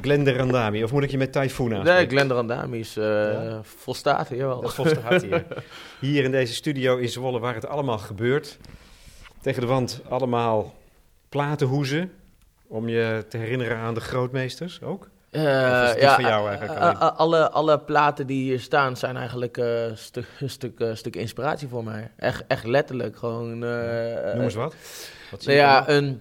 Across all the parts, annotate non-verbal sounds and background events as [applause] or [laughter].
Glenn de Randami. Of moet ik je met Typhoon aan? Nee, Glenn de Randami is uh, volstaat hier wel. Dat volstaat hier. Hier in deze studio in Zwolle waar het allemaal gebeurt. Tegen de wand allemaal platenhoezen. Om je te herinneren aan de grootmeesters ook. Uh, ja, van jou eigenlijk? alle, alle platen die hier staan zijn eigenlijk een stuk, stuk, stuk inspiratie voor mij. Echt, echt letterlijk. Gewoon, Noem eens wat. nou ja, een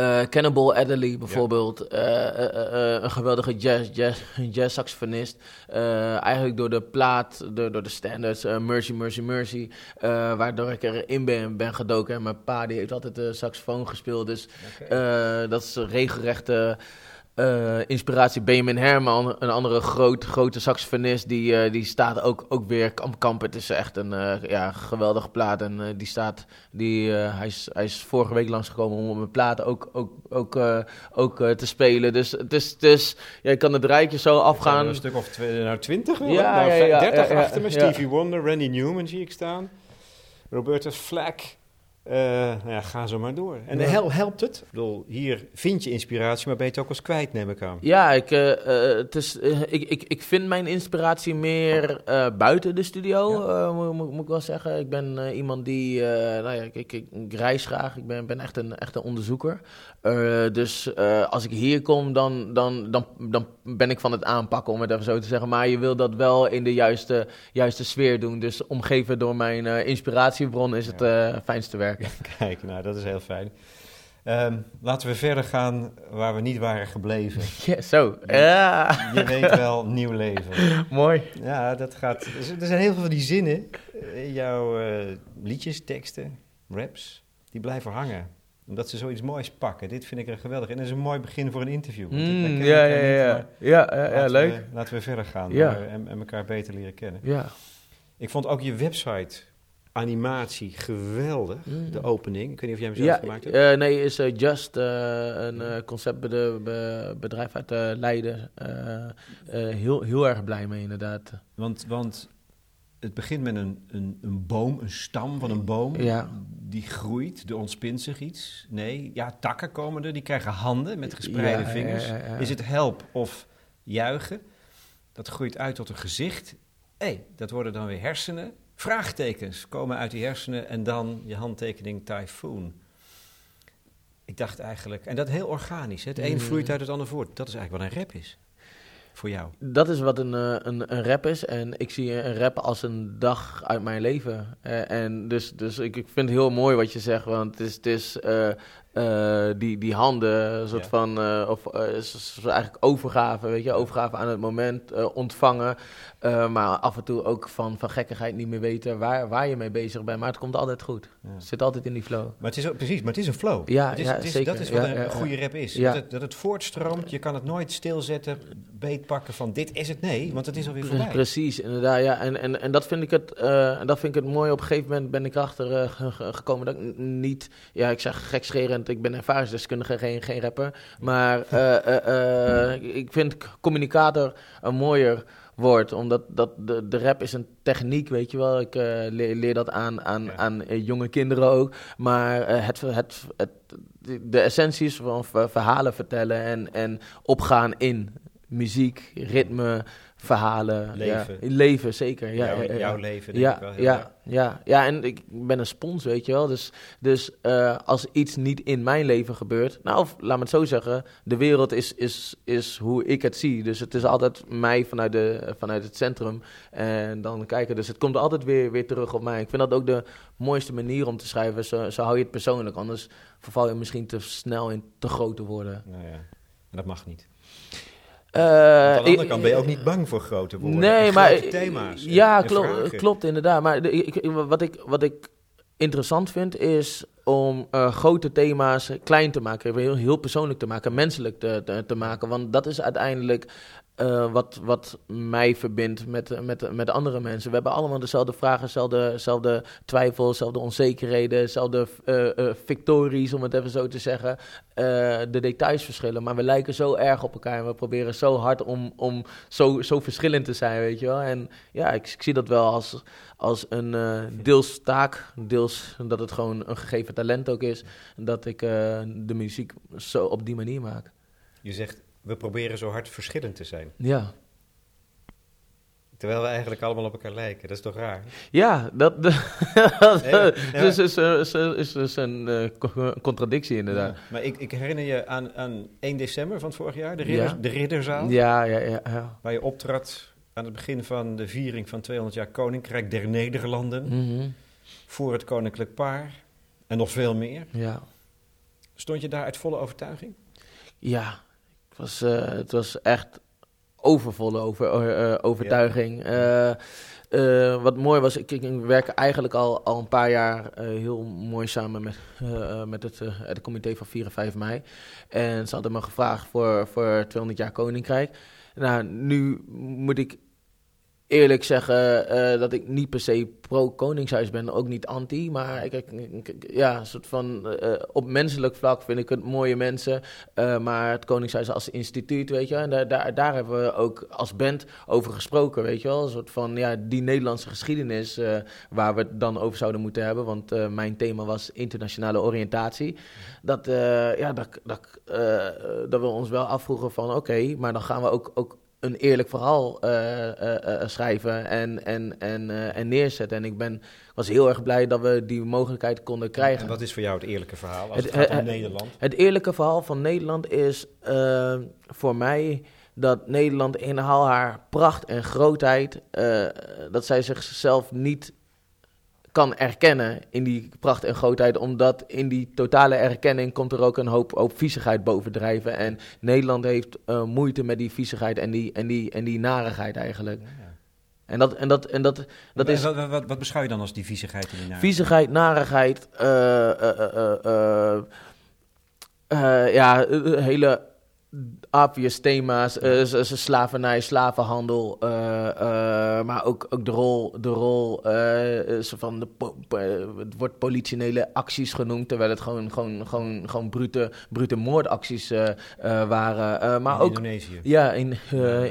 uh, Cannibal Adderley bijvoorbeeld, uh, uh, een geweldige jazz, jazz, [laughs] jazz saxofonist. eigenlijk door de plaat, door, door de standards, Mercy, Mercy, Mercy. waardoor ik erin ben, ben gedoken. En mijn pa die heeft altijd de saxofoon gespeeld. Dus okay. dat is regelrechte uh, inspiratie Benjamin Herman, een andere groot, grote saxofonist, die, uh, die staat ook, ook weer Kamp Kamp. Het is echt een uh, ja, geweldige plaat. En die staat, die, hij, is, hij is vorige week langsgekomen om op mijn platen ook, ook, ook, ook te spelen. Dus het is, het is ja, je kan het rijtje zo afgaan. Een stuk of tw nou, 20, ja, nou, ja, ja, 30 ja, achter me. Stevie Wonder, Randy Newman zie ik staan. Robertus Flack. Uh, nou ja, ga zo maar door. En hel, helpt het? Ik bedoel, hier vind je inspiratie, maar ben je het ook als kwijt, neem ik aan. Ja, ik, uh, het is, ik, ik, ik vind mijn inspiratie meer buiten de studio, ja. moet, moet, ik wel zeggen. Ik ben iemand die, nou ja, ik, ik, ik, reis graag. Ik ben, ben echt, een, echt een onderzoeker. Dus als ik hier kom, dan, dan, dan, dan ben ik van het aanpakken, om het even zo te zeggen. Maar je wil dat wel in de juiste, juiste sfeer doen. Dus omgeven door mijn inspiratiebron is het fijnste werk. [laughs] Kijk, nou, dat is heel fijn. Um, laten we verder gaan waar we niet waren gebleven. [laughs] Ja, zo. Ja. Je weet wel, nieuw leven. [laughs] Mooi. Ja, dat gaat... Er zijn heel veel van die zinnen in jouw liedjes, teksten, raps, die blijven hangen omdat ze zoiets moois pakken. Dit vind ik er geweldig. En dat is een mooi begin voor een interview. Mm, ja, ja, ja. ja, ja, ja, leuk. We, laten we verder gaan ja. en, en, elkaar beter leren kennen. Ja. Ik vond ook je website animatie geweldig. Mm. De opening. Ik weet niet of jij hem zelf ja, gemaakt hebt. Uh, nee, is uh, Just uh, een conceptbedrijf uit Leiden. heel, heel erg blij mee, inderdaad. Want, want het begint met een, een, een boom, een stam van een boom. Ja. Die groeit, er ontspint zich iets. Nee, ja, takken komen er, die krijgen handen met gespreide vingers. Is het help of juichen? Dat groeit uit tot een gezicht. Hé, hey, dat worden dan weer hersenen vraagtekens komen uit die hersenen en dan je handtekening typhoon. Ik dacht eigenlijk, en dat heel organisch. Het een mm. vloeit uit het ander voort. Dat is eigenlijk wat een rap is. Voor jou. Dat is wat een, eh, een, een rap is. En ik zie een rap als een dag uit mijn leven. Uh, en dus, dus ik, ik vind het heel mooi wat je zegt. Want het is, het is uh, uh, die, die handen, een soort van, uh, of uh, eigenlijk overgave, weet je, overgave aan het moment, ontvangen. maar af en toe ook van, van gekkigheid niet meer weten waar, waar je mee bezig bent. Maar het komt altijd goed. Ja. Het zit altijd in die flow. Maar het is ook, precies, maar het is een flow. Ja, het is, ja het is, zeker. Dat is wat een goede rap is. Dat het, dat, het, voortstroomt, je kan het nooit stilzetten, beetpakken van dit is het. Nee, want het is alweer voorbij. Precies, inderdaad. Ja. En, en, en dat vind ik het, dat vind ik het mooi. Op een gegeven moment ben ik erachter gekomen dat ik niet, ja, ik zeg ik ben ervaringsdeskundige, geen, geen rapper. Maar uh, uh, ik vind communicator een mooier woord, omdat dat de, de rap is een techniek, weet je wel. Ik leer, leer, dat aan, aan, aan jonge kinderen ook. Maar het, het, het, de essentie is van verhalen vertellen en, en opgaan in muziek, ritme, verhalen. Leven. Ja, leven, zeker. Ja, jouw, jouw leven, denk ja, ik wel ja, ja, ja, en ik ben een spons, weet je wel. Dus, dus uh, als iets niet in mijn leven gebeurt... Nou, of laat me het zo zeggen. De wereld is, is, is hoe ik het zie. Dus het is altijd mij vanuit, de, vanuit het centrum. En dan kijken. Dus het komt altijd weer, weer terug op mij. Ik vind dat ook de mooiste manier om te schrijven. Zo, zo hou je het persoonlijk. Anders verval je misschien te snel in te grote woorden. Nou ja, en dat mag niet. Aan de andere kant ben je ook niet bang voor grote woorden. Nee, maar thema's. Ja, klopt, klopt inderdaad. Maar de, ik, wat, ik, wat ik interessant vind is om uh, grote thema's klein te maken, heel, heel persoonlijk te maken, menselijk te, te, te, maken. Want dat is uiteindelijk uh, wat, wat mij verbindt met, met, met andere mensen. We hebben allemaal dezelfde vragen, dezelfde, twijfels, dezelfde onzekerheden, dezelfde uh, victories, om het even zo te zeggen. de details verschillen, maar we lijken zo erg op elkaar en we proberen zo hard om, om zo, zo verschillend te zijn, weet je wel. En ja, ik, ik zie dat wel als, als een deels taak, deels dat het gewoon een gegeven talent ook is, dat ik de muziek zo op die manier maak. Je zegt we proberen zo hard verschillend te zijn. Ja. Terwijl we eigenlijk allemaal op elkaar lijken. Dat is toch raar? Ja, dat, [laughs] dat ja, is, is, is, is, is een uh, contradictie inderdaad. maar ik, ik, herinner je aan, aan 1 december van vorig jaar, de, ridder, de Ridderzaal. Ja, ja, ja, ja, Waar je optrad aan het begin van de viering van 200 jaar Koninkrijk der Nederlanden. Mhm. Voor het Koninklijk Paar. En nog veel meer. Ja. Stond je daar uit volle overtuiging? Ja, het was, uh, het was echt overvolle over, uh, overtuiging. Ja. Uh, wat mooi was, ik, ik werk eigenlijk al, al een paar jaar heel mooi samen met, met het, het comité van 4 en 5 mei. En ze hadden me gevraagd voor, voor 200 jaar Koninkrijk. Nou, nu moet ik eerlijk zeggen uh, dat ik niet per se pro-Koningshuis ben, ook niet anti. Maar ik, ik, ja, soort van uh, op menselijk vlak vind ik het mooie mensen. Uh, maar het Koningshuis als instituut, weet je, en daar, daar, daar hebben we ook als band over gesproken, weet je wel. Een soort van ja, die Nederlandse geschiedenis waar we het dan over zouden moeten hebben. Want mijn thema was internationale oriëntatie. Dat, ja, dat, dat, dat we ons wel afvroegen van oké, maar dan gaan we ook, ook een eerlijk verhaal uh, uh, schrijven en, en, en, en neerzetten. En ik ben, was heel erg blij dat we die mogelijkheid konden krijgen. En wat is voor jou het eerlijke verhaal als het, het gaat om Nederland? Het eerlijke verhaal van Nederland is voor mij dat Nederland in al haar pracht en grootheid, dat zij zichzelf niet kan erkennen in die pracht en grootheid. Omdat in die totale erkenning komt er ook een hoop, hoop viezigheid bovendrijven. En Nederland heeft uh, moeite met die viezigheid en die, en die, en die narigheid eigenlijk. Ja, ja. En dat, en dat, en dat, dat is... Wat, wat, wat, beschouw je dan als die viezigheid en die narigheid? Viezigheid, narigheid, uh, uh, ja, hele obvious thema's, uh, slavernij, slavenhandel, uh, uh, maar ook, ook de rol, de rol van de het wordt politionele acties genoemd, terwijl het gewoon, gewoon, gewoon, gewoon brute, brute moordacties waren. maar in ook, Indonesië. Ja, in,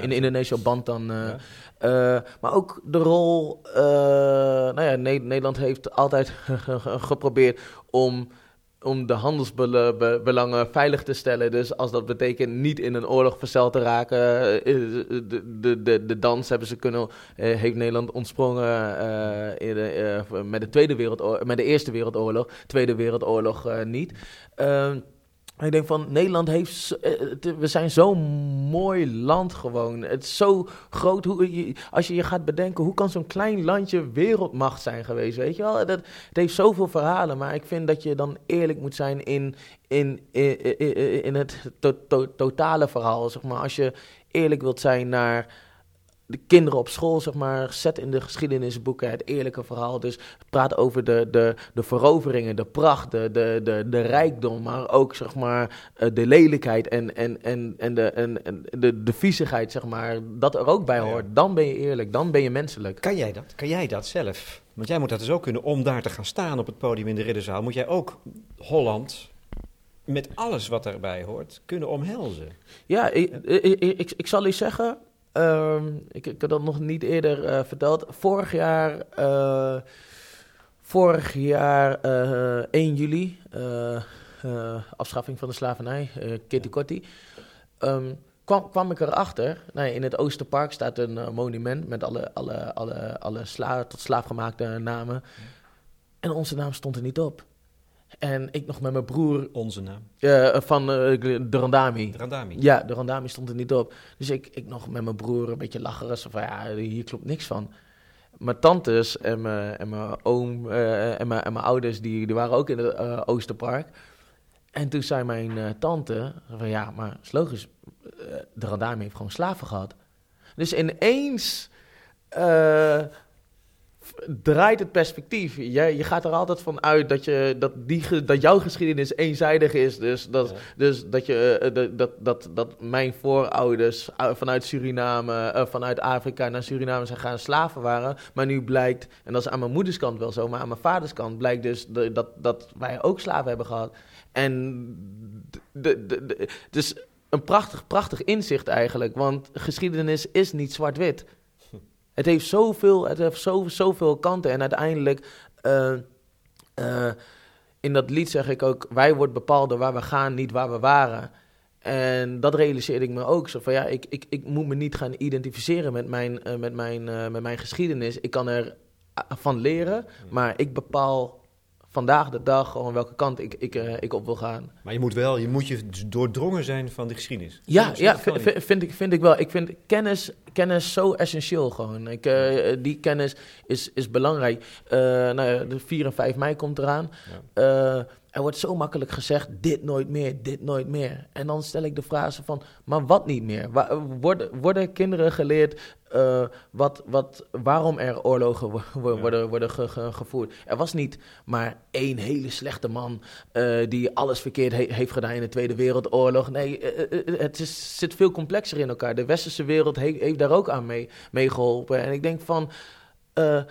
in Indonesië op Bantan. Ja. maar ook de rol, nou ja, Nederland heeft altijd [laughs] geprobeerd om om de handelsbelangen veilig te stellen. Dus als dat betekent niet in een oorlog verzeld te raken, eh, de, de, de, dans hebben ze kunnen, eh, heeft Nederland ontsprongen uh, in met, de Tweede Wereldoorlog, met de Eerste Wereldoorlog, Tweede Wereldoorlog niet. Ik denk van Nederland heeft. We zijn zo'n mooi land gewoon. Het is zo groot. Hoe, als je je gaat bedenken, hoe kan zo'n klein landje wereldmacht zijn geweest? Weet je wel? Dat, het heeft zoveel verhalen. Maar ik vind dat je dan eerlijk moet zijn in, in, in, in, het to, to, totale verhaal. Zeg maar. Als je eerlijk wilt zijn naar de kinderen op school, zeg maar, zet in de geschiedenisboeken het eerlijke verhaal. Dus praat over de, de, de veroveringen, de pracht, de, de, de, de rijkdom, maar ook, zeg maar, eh, de lelijkheid en, en, en, en, de, en, en de, de viezigheid, zeg maar, dat er ook bij hoort. Dan ben je eerlijk, dan ben je menselijk. Kan jij dat? Kan jij dat zelf? Want jij moet dat dus ook kunnen, om daar te gaan staan op het podium in de Ridderzaal, moet jij ook Holland met alles wat daarbij hoort kunnen omhelzen. Ja, ik, ik, ik, ik zal u zeggen, Um, ik, ik heb dat nog niet eerder uh, verteld. Vorig jaar, uh, vorig jaar uh, 1 juli, afschaffing van de slavernij, Kitty Kotti, um, kwam, kwam ik erachter. Nou, in het Oosterpark staat een monument met alle, alle, alle, alle sla tot slaafgemaakte namen. En onze naam stond er niet op. En ik nog met mijn broer... Onze naam? Uh, van uh, de Randami. De Randami? Ja, de Randami stond er niet op. Dus ik, ik nog met mijn broer een beetje lachen. Zo van, ja, hier klopt niks van. Mijn tantes en mijn, en mijn oom uh, en, mijn, en mijn ouders, die, die waren ook in het Oosterpark. En toen zei mijn tante van, ja, maar is logisch. de Randami heeft gewoon slaven gehad. Dus ineens draait het perspectief. Je, je gaat er altijd van uit dat, je, dat, die, dat jouw geschiedenis eenzijdig is. Dus dat, dus dat, je, uh, dat, dat, dat mijn voorouders vanuit Suriname, vanuit Afrika naar Suriname zijn gaan slaven waren. Maar nu blijkt, en dat is aan mijn moeders kant wel zo, maar aan mijn vaders kant blijkt dus dat, dat wij ook slaven hebben gehad. En de, de, de, dus een prachtig, prachtig inzicht eigenlijk. Want geschiedenis is niet zwart-wit. Het heeft zoveel, het heeft zo, zoveel kanten. En uiteindelijk, uh, uh, in dat lied zeg ik ook, wij wordt bepaald door waar we gaan, niet waar we waren. En dat realiseerde ik me ook. Zo van ja, ik, ik, ik moet me niet gaan identificeren met mijn, met, mijn, met mijn geschiedenis. Ik kan er van leren, maar ik bepaal vandaag de dag gewoon welke kant ik, ik, uh, ik op wil gaan. Maar je moet wel, je moet je doordrongen zijn van de geschiedenis. Ja, ja vind, ik, vind ik wel. Ik vind kennis, kennis zo essentieel gewoon. Ik, uh, die kennis is, is belangrijk. Uh, nou de 4 en 5 mei komt eraan. Ja. Er wordt zo makkelijk gezegd, dit nooit meer, dit nooit meer. En dan stel ik de vraag van, maar wat niet meer? worden, worden kinderen geleerd uh, wat, wat, waarom er oorlogen worden, worden gevoerd? Er was niet maar één hele slechte man uh, die alles verkeerd heeft gedaan in de Tweede Wereldoorlog. Nee, uh, het is, zit veel complexer in elkaar. De westerse wereld heeft, heeft daar ook aan mee, mee geholpen. En ik denk van... Uh,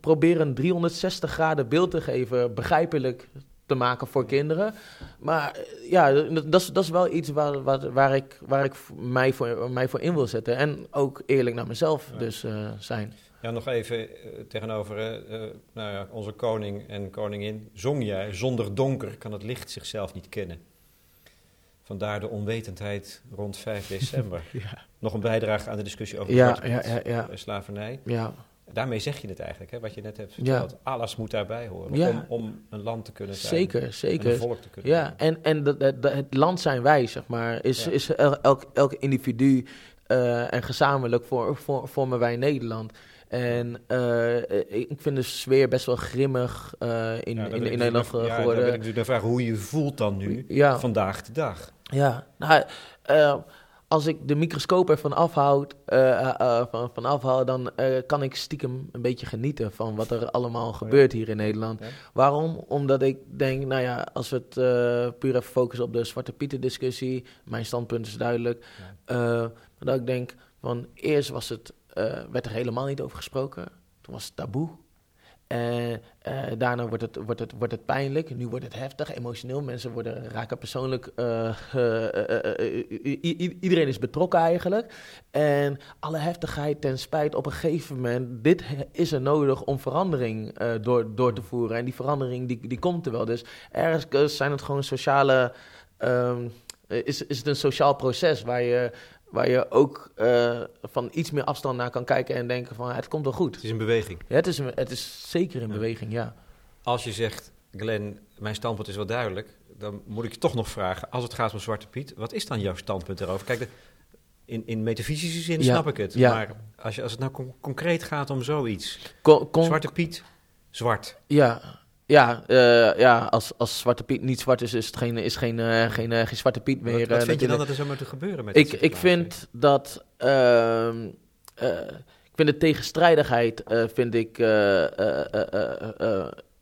probeer een 360 graden beeld te geven, begrijpelijk te maken voor kinderen. Maar eh, ja, dat is, dat is wel iets waar, waar, waar ik, waar ik mij, voor, mij voor in wil zetten. En ook eerlijk naar mezelf dus uh, zijn. Ja, nog even uh, tegenover uh, nou ja, onze koning en koningin. Zong jij, zonder donker kan het licht zichzelf niet kennen. Vandaar de onwetendheid rond 5 [laughs] december. ja. Nog een bijdrage aan de discussie over ja, ja. slavernij. Ja daarmee zeg je het eigenlijk, hè, wat je net hebt verteld. Alles moet daarbij horen om, om, een land te kunnen zijn. Zeker, zeker. een volk te kunnen ja, zijn. En, en dat, het land zijn wij, zeg maar. Is, is elk, elk individu uh, en gezamenlijk voor, voor, vormen wij Nederland. En uh, ik vind de sfeer best wel grimmig uh, in, in, in, Nederland geworden. Ja, dan ben ik natuurlijk de vraag hoe je voelt dan nu, vandaag de dag. Ja, nou als ik de microscoop ervan afhoud, uh, uh, van, van afhoud, dan kan ik stiekem een beetje genieten van wat er allemaal gebeurt hier in Nederland. Waarom? Omdat ik denk, nou ja, als we het puur even focussen op de Zwarte Pieten discussie, mijn standpunt is duidelijk. dat ik denk, van eerst was het, werd er helemaal niet over gesproken. Toen was het taboe. Uh, daarna wordt het, wordt, het, wordt het pijnlijk, nu wordt het heftig, emotioneel. Mensen worden, raken persoonlijk. Uh, iedereen is betrokken eigenlijk. En alle heftigheid ten spijt op een gegeven moment. Dit is er nodig om verandering door, door te voeren. En die verandering die, die komt er wel. Dus ergens zijn het gewoon sociale. Um, is, is het een sociaal proces waar je waar je ook uh, van iets meer afstand naar kan kijken en denken van het komt wel goed. Het is een beweging. Ja, het, is een, het is zeker een beweging, ja. Als je zegt, Glenn, mijn standpunt is wel duidelijk, dan moet ik je toch nog vragen, als het gaat om Zwarte Piet, wat is dan jouw standpunt daarover? Kijk, in, in metafysische zin snap ik het, ja. maar als, je, als het nou concreet gaat om zoiets, Zwarte Piet, zwart. Ja, ja, uh, ja als, als Zwarte Piet niet zwart is, is het geen, is geen, uh, geen, uh, geen Zwarte Piet meer. Wat, wat vind je dan dat er zo moet gebeuren met Ik, ik vind dat... Ehm, ik vind de tegenstrijdigheid vind ik,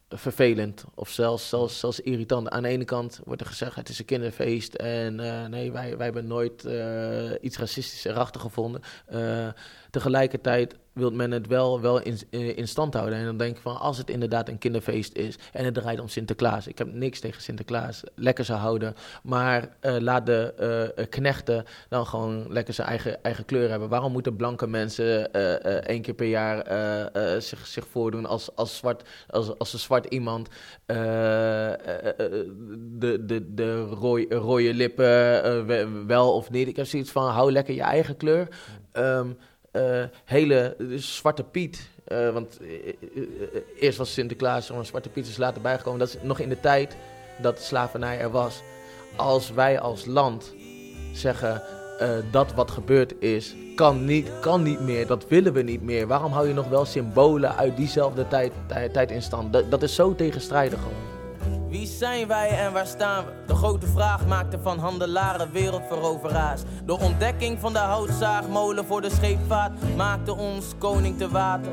vervelend of zelfs, zelfs, zelfs irritant. Aan de ene kant wordt er gezegd het is een kinderfeest en nee, wij, wij hebben nooit iets racistisch erachter gevonden. Tegelijkertijd wil men het wel, wel in, in stand houden. En dan denk ik van, als het inderdaad een kinderfeest is en het draait om Sinterklaas. Ik heb niks tegen Sinterklaas, lekker zou houden. Maar uh, laat de uh, knechten dan gewoon lekker zijn eigen, eigen kleur hebben. Waarom moeten blanke mensen uh, één keer per jaar zich, zich voordoen als, als, zwart, als, als een zwart iemand? de, de, de rode, rode lippen, wel of niet. Ik heb zoiets van, hou lekker je eigen kleur. Um, uh, hele Zwarte Piet. Uh, want eerst was Sinterklaas, maar Zwarte Piet is later bijgekomen. Dat is nog in de tijd dat slavernij er was. Als wij als land zeggen dat wat gebeurd is, kan niet, kan niet meer, dat willen we niet meer. Waarom hou je nog wel symbolen uit diezelfde tijd, tijd, tijd in stand? Dat, dat is zo tegenstrijdig gewoon. Wie zijn wij en waar staan we? De grote vraag maakte van handelaren wereldveroveraars. De ontdekking van de houtzaagmolen voor de scheepvaart maakte ons koning te water.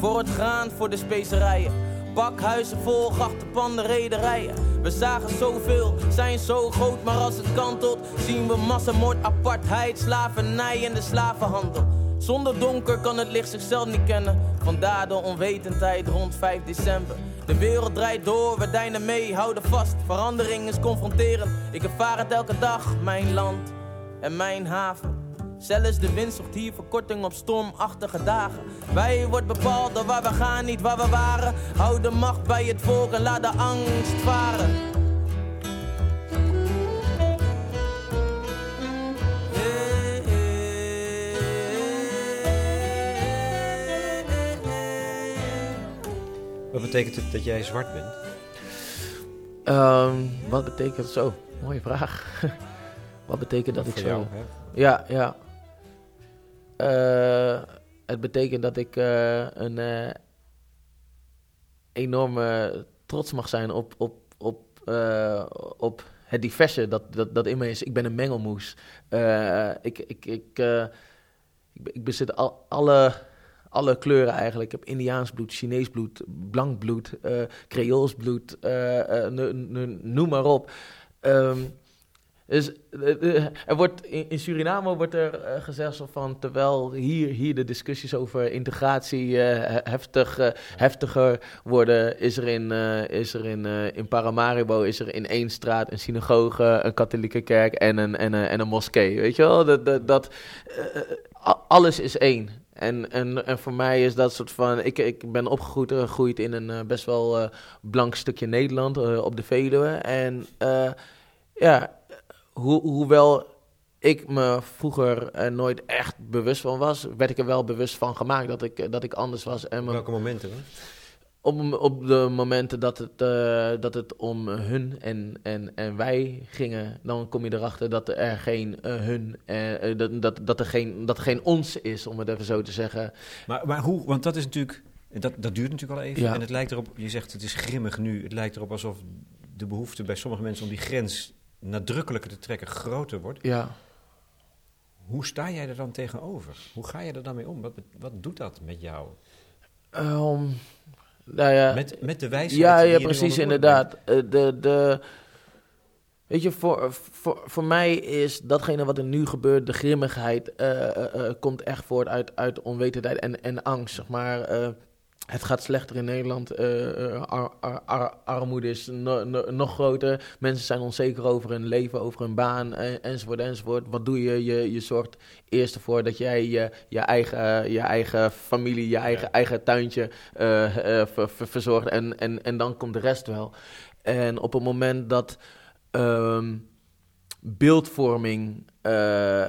Voor het graan, voor de specerijen. Bakhuizen vol grachtenpanden, rederijen. We zagen zoveel, zijn zo groot, maar als het kantelt, zien we massamoord, apartheid, slavernij en de slavenhandel. Zonder donker kan het licht zichzelf niet kennen. Vandaar de onwetendheid rond 5 december. De wereld draait door, we deinen mee, houden vast. Verandering is confronterend. Ik ervaar het elke dag, mijn land en mijn haven. Zelfs de wind zocht hier verkorting op stormachtige dagen. Wij wordt bepaald door waar we gaan, niet waar we waren. Hou de macht bij het volk en laat de angst varen. Wat betekent het dat jij zwart bent? Um, wat betekent zo? Mooie vraag. [laughs] wat betekent dat ik zo... Jou, ja, ja. Uh, het betekent dat ik uh, een uh, enorme trots mag zijn op, op, op, op het diverse dat, dat, dat in me is. Ik ben een mengelmoes. ik, ik, ik, ik, ik bezit al, alle alle kleuren eigenlijk. Ik heb Indiaans bloed, Chinees bloed, blank bloed, uh, Creools bloed, uh, noem maar op. Um, dus er wordt in, Suriname wordt er gezegd van terwijl hier, hier de discussies over integratie heftig, heftiger worden, is er in, is er in, in Paramaribo is er in één straat een synagoge, een katholieke kerk en een, en en een moskee. Weet je wel? Dat, dat, dat alles is één. En, en, en voor mij is dat soort van. Ik, ik ben opgegroeid in een uh, best wel uh, blank stukje Nederland uh, op de Veluwe. En ja, ho hoewel ik me vroeger er nooit echt bewust van was, werd ik er wel bewust van gemaakt dat ik, dat ik anders was. En Welke momenten? Hè? Op, op de momenten dat het, uh, dat het om hun en, en, en wij gingen, dan kom je erachter dat er geen uh, hun, uh, dat, dat, dat, er geen, dat er geen ons is, om het even zo te zeggen. Maar, maar hoe, want dat is natuurlijk, dat, dat duurt natuurlijk al even. Ja. En het lijkt erop, je zegt het is grimmig nu, het lijkt erop alsof de behoefte bij sommige mensen om die grens nadrukkelijker te trekken groter wordt. Ja. Hoe sta jij er dan tegenover? Hoe ga je er dan mee om? Wat, wat doet dat met jou? Um, nou ja, met, met de wijze. Ja, ja precies, inderdaad. Eh, de, de, weet je, voor, voor, voor mij is datgene wat er nu gebeurt, de grimmigheid, uh, komt echt voort uit, uit onwetendheid en, en angst. Zeg maar, het gaat slechter in Nederland. Uh, ar, ar, armoede is no, nog groter. Mensen zijn onzeker over hun leven, over hun baan, enzovoort, enzovoort. Wat doe je? Je, je zorgt eerst ervoor dat jij je, je, eigen, je eigen familie, je eigen, eigen tuintje uh, verzorgt. En, en, en dan komt de rest wel. En op het moment dat um, beeldvorming uh,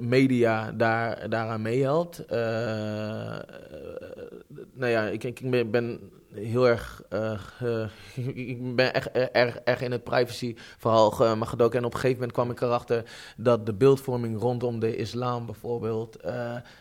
media daar, daaraan meehelpt. nou ja, ik, ik ben heel erg, [laughs] ik ben echt erg, erg in het privacyverhaal maar gedoken. En op een gegeven moment kwam ik erachter dat de beeldvorming rondom de islam bijvoorbeeld,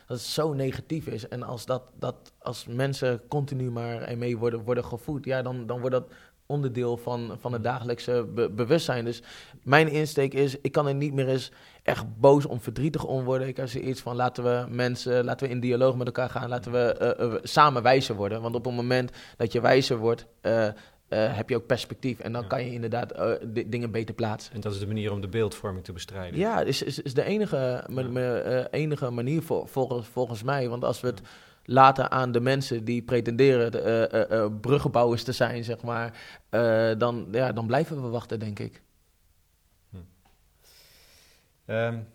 dat zo negatief is. En als, dat, dat, als mensen continu maar ermee worden, worden gevoed, ja, dan, dan wordt dat onderdeel van, van het dagelijkse bewustzijn. Dus mijn insteek is, ik kan er niet meer eens echt boos om, verdrietig om worden. Ik heb zoiets van, laten we mensen, laten we in dialoog met elkaar gaan, laten we uh, samen wijzer worden. Want op het moment dat je wijzer wordt, uh, heb je ook perspectief. En dan kan je inderdaad dingen beter plaatsen. En dat is de manier om de beeldvorming te bestrijden. Ja, is, is, is de enige, enige manier voor, volgens, volgens mij. Want als we het laten aan de mensen die pretenderen bruggenbouwers te zijn, zeg maar, dan, ja, dan blijven we wachten, denk ik. Hm. Um,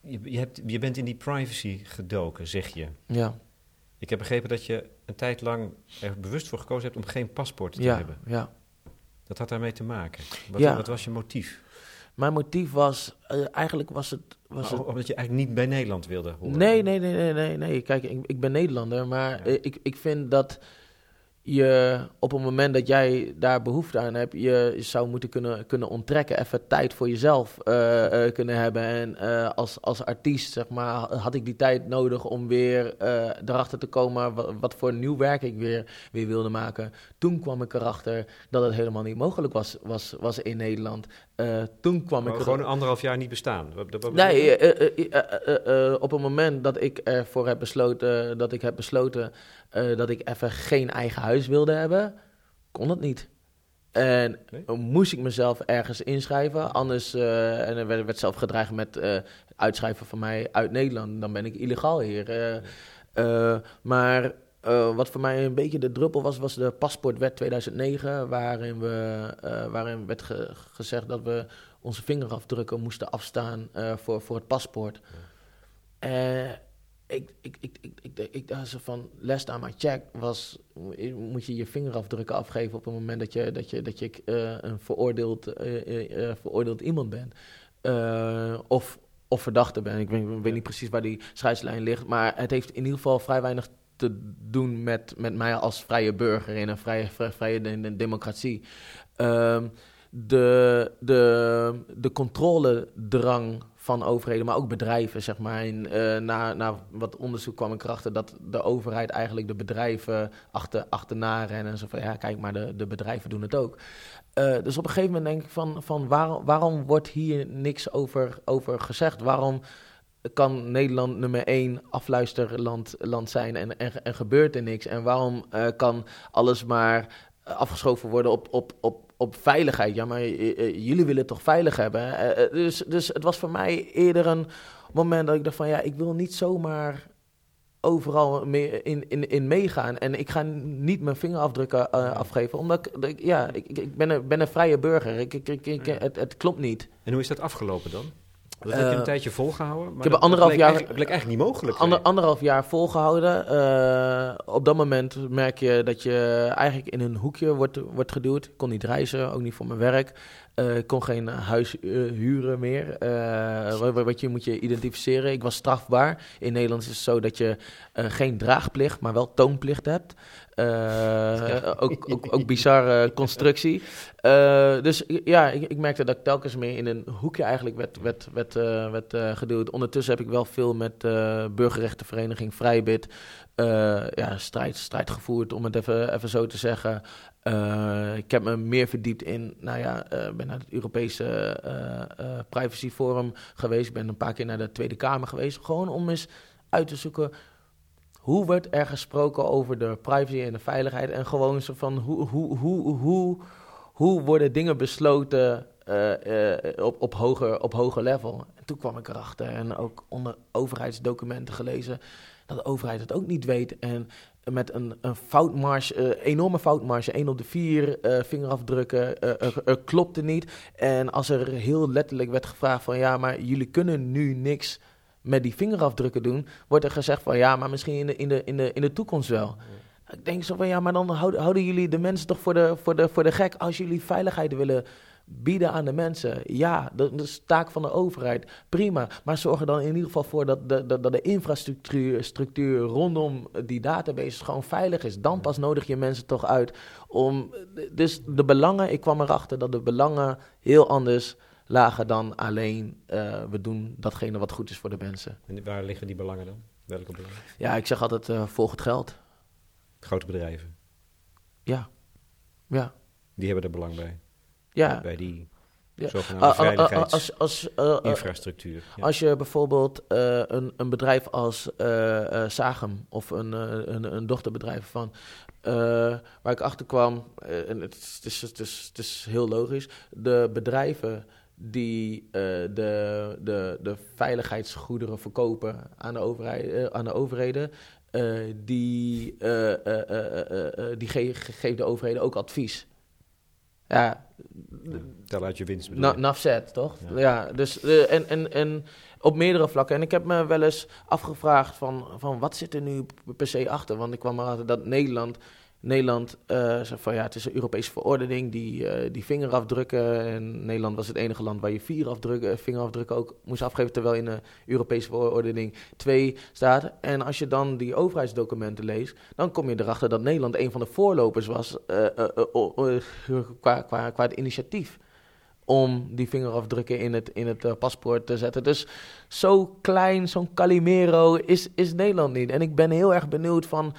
je, je, hebt, je bent in die privacy gedoken, zeg je. Ja. Ik heb begrepen dat je een tijd lang er bewust voor gekozen hebt om geen paspoort te ja, hebben. Ja. Dat had daarmee te maken. Wat, ja. wat was je motief? Mijn motief was, uh, eigenlijk was het... Was het... Omdat je eigenlijk niet bij Nederland wilde horen? Nee, nee, nee, nee, nee. nee. Kijk, ik, ik ben Nederlander, maar ja. ik, ik vind dat je op het moment dat jij daar behoefte aan hebt, je zou moeten kunnen, kunnen onttrekken, even tijd voor jezelf uh, uh, kunnen hebben. En uh, als, als artiest, zeg maar, had ik die tijd nodig om weer erachter te komen wat, wat, voor nieuw werk ik weer, weer wilde maken. Toen kwam ik erachter dat het helemaal niet mogelijk was, was, was in Nederland. toen kwam maar ik gewoon een anderhalf jaar niet bestaan. nee, op het moment dat ik ervoor heb besloten, dat ik heb besloten uh, dat ik even geen eigen huis wilde hebben, kon dat niet. En nee? moest ik mezelf ergens inschrijven. Anders, uh, en er werd, werd, zelf gedreigd met uh, uitschrijven van mij uit Nederland. Dan ben ik illegaal hier. maar wat voor mij een beetje de druppel was, was de paspoortwet 2009. Waarin, we, waarin werd ge gezegd dat we onze vingerafdrukken moesten afstaan voor, voor het paspoort. Ja ik, ik, ik, ik, ik, ik dacht zo van, last aan my check was, moet je je vingerafdrukken afgeven op het moment dat je, dat je, dat je uh, een veroordeeld, uh, uh, veroordeeld iemand bent. of, of verdachte bent. Ik weet, niet precies waar die scheidslijn ligt, maar het heeft in ieder geval vrij weinig te doen met, met mij als vrije burger in een vrije, vrije, vrije democratie. Ehm, de, de, de controledrang van overheden, maar ook bedrijven, zeg maar. En, uh, na, na wat onderzoek kwam ik erachter dat de overheid eigenlijk de bedrijven achter, achterna rennen. En zo van, ja, kijk maar, de, de bedrijven doen het ook. Uh, dus op een gegeven moment denk ik van, van waarom, waarom wordt hier niks over, over gezegd? Waarom kan Nederland nummer één afluisterland land zijn en, en, en gebeurt er niks? En waarom uh, kan alles maar afgeschoven worden op, op, op op veiligheid. Ja, maar eh, eh, jullie willen toch veilig hebben? Uh, dus, dus het was voor mij eerder een moment dat ik dacht van... ja, ik wil niet zomaar overal mee, in, in, in meegaan. En ik ga niet mijn vingerafdrukken uh, afgeven, omdat ik, ja, ik, ik ben, een, ben een vrije burger. Ik, ik, ik, het, het klopt niet. En hoe is dat afgelopen dan? Dat heb je een eh, tijdje volgehouden. Maar ik heb anderhalf jaar. Eigenlijk, bleek eigenlijk niet mogelijk. Ander, anderhalf jaar volgehouden. Uh, op dat moment merk je dat je eigenlijk in een hoekje wordt, wordt geduwd. Ik kon niet reizen, ook niet voor mijn werk. Uh, ik kon geen huis huren meer. Wat, wat, je moet je identificeren. Ik was strafbaar. In Nederland is het zo dat je geen draagplicht, maar wel toonplicht hebt. Ook, ook, ook bizarre [laughs] constructie. Dus ja, ik, ik, merkte dat ik telkens meer in een hoekje eigenlijk werd, werd, werd, werd geduwd. Ondertussen heb ik wel veel met burgerrechtenvereniging Vrijbid ja, strijd, strijd gevoerd, om het even, even zo te zeggen. Ik heb me meer verdiept in, nou ja, ben naar het Europese Privacy Forum geweest. Ben een paar keer naar de Tweede Kamer geweest. Gewoon om eens uit te zoeken hoe wordt er gesproken over de privacy en de veiligheid? En gewoon zo van hoe, hoe, hoe, hoe, hoe worden dingen besloten uh, uh, op, op, hoger, op hoger level? En toen kwam ik erachter en ook onder overheidsdocumenten gelezen dat de overheid het ook niet weet. En met een, een foutmarge, uh, enorme foutmarge, 1 op de 4 uh, vingerafdrukken, uh, klopte niet. En als er heel letterlijk werd gevraagd van ja, maar jullie kunnen nu niks met die vingerafdrukken doen, wordt er gezegd van ja, maar misschien in de, in de, in de, in de toekomst wel. Ik denk zo van ja, maar dan houden, houden jullie de mensen toch voor de, voor, de, voor de gek als jullie veiligheid willen bieden aan de mensen. Ja, dat, is taak van de overheid. Prima. Maar zorg er dan in ieder geval voor dat de, dat, dat de infrastructuur structuur rondom die database gewoon veilig is. Dan pas nodig je mensen toch uit om. Dus de belangen, ik kwam erachter dat de belangen heel anders lager dan alleen uh, we doen datgene wat goed is voor de mensen. En waar liggen die belangen dan? Welke belangen? Ja, ik zeg altijd, uh, volg het geld. Grote bedrijven? Ja. Ja. Die hebben er belang bij? Ja. Bij die ja. zogenaamde veiligheidsinfrastructuur. Uh, ja. Als je bijvoorbeeld uh, een, een bedrijf als uh, Sagem of een, een, een, dochterbedrijf van... waar ik achter kwam, en het is, het, is, het, is, het is heel logisch, de bedrijven die uh, de, de, de veiligheidsgoederen verkopen aan de, overheid, uh, aan de overheden, uh, die, die ge geven de overheden ook advies. Ja. Tel uit je winst bedoel Nafzet, toch? Ja, ja dus en, en, en op meerdere vlakken. En ik heb me wel eens afgevraagd van, van wat zit er nu per se achter? Want ik kwam erachter dat Nederland Nederland uh, van ja, het is een Europese verordening die, uh, die vingerafdrukken. En Nederland was het enige land waar je vier afdrukken, vingerafdrukken ook moest afgeven, terwijl in de Europese verordening twee staat. En als je dan die overheidsdocumenten leest, dan kom je erachter dat Nederland een van de voorlopers was qua, qua, qua initiatief om die vingerafdrukken in het, in het paspoort te zetten. Dus zo klein, zo'n Calimero is, is Nederland niet. En ik ben heel erg benieuwd van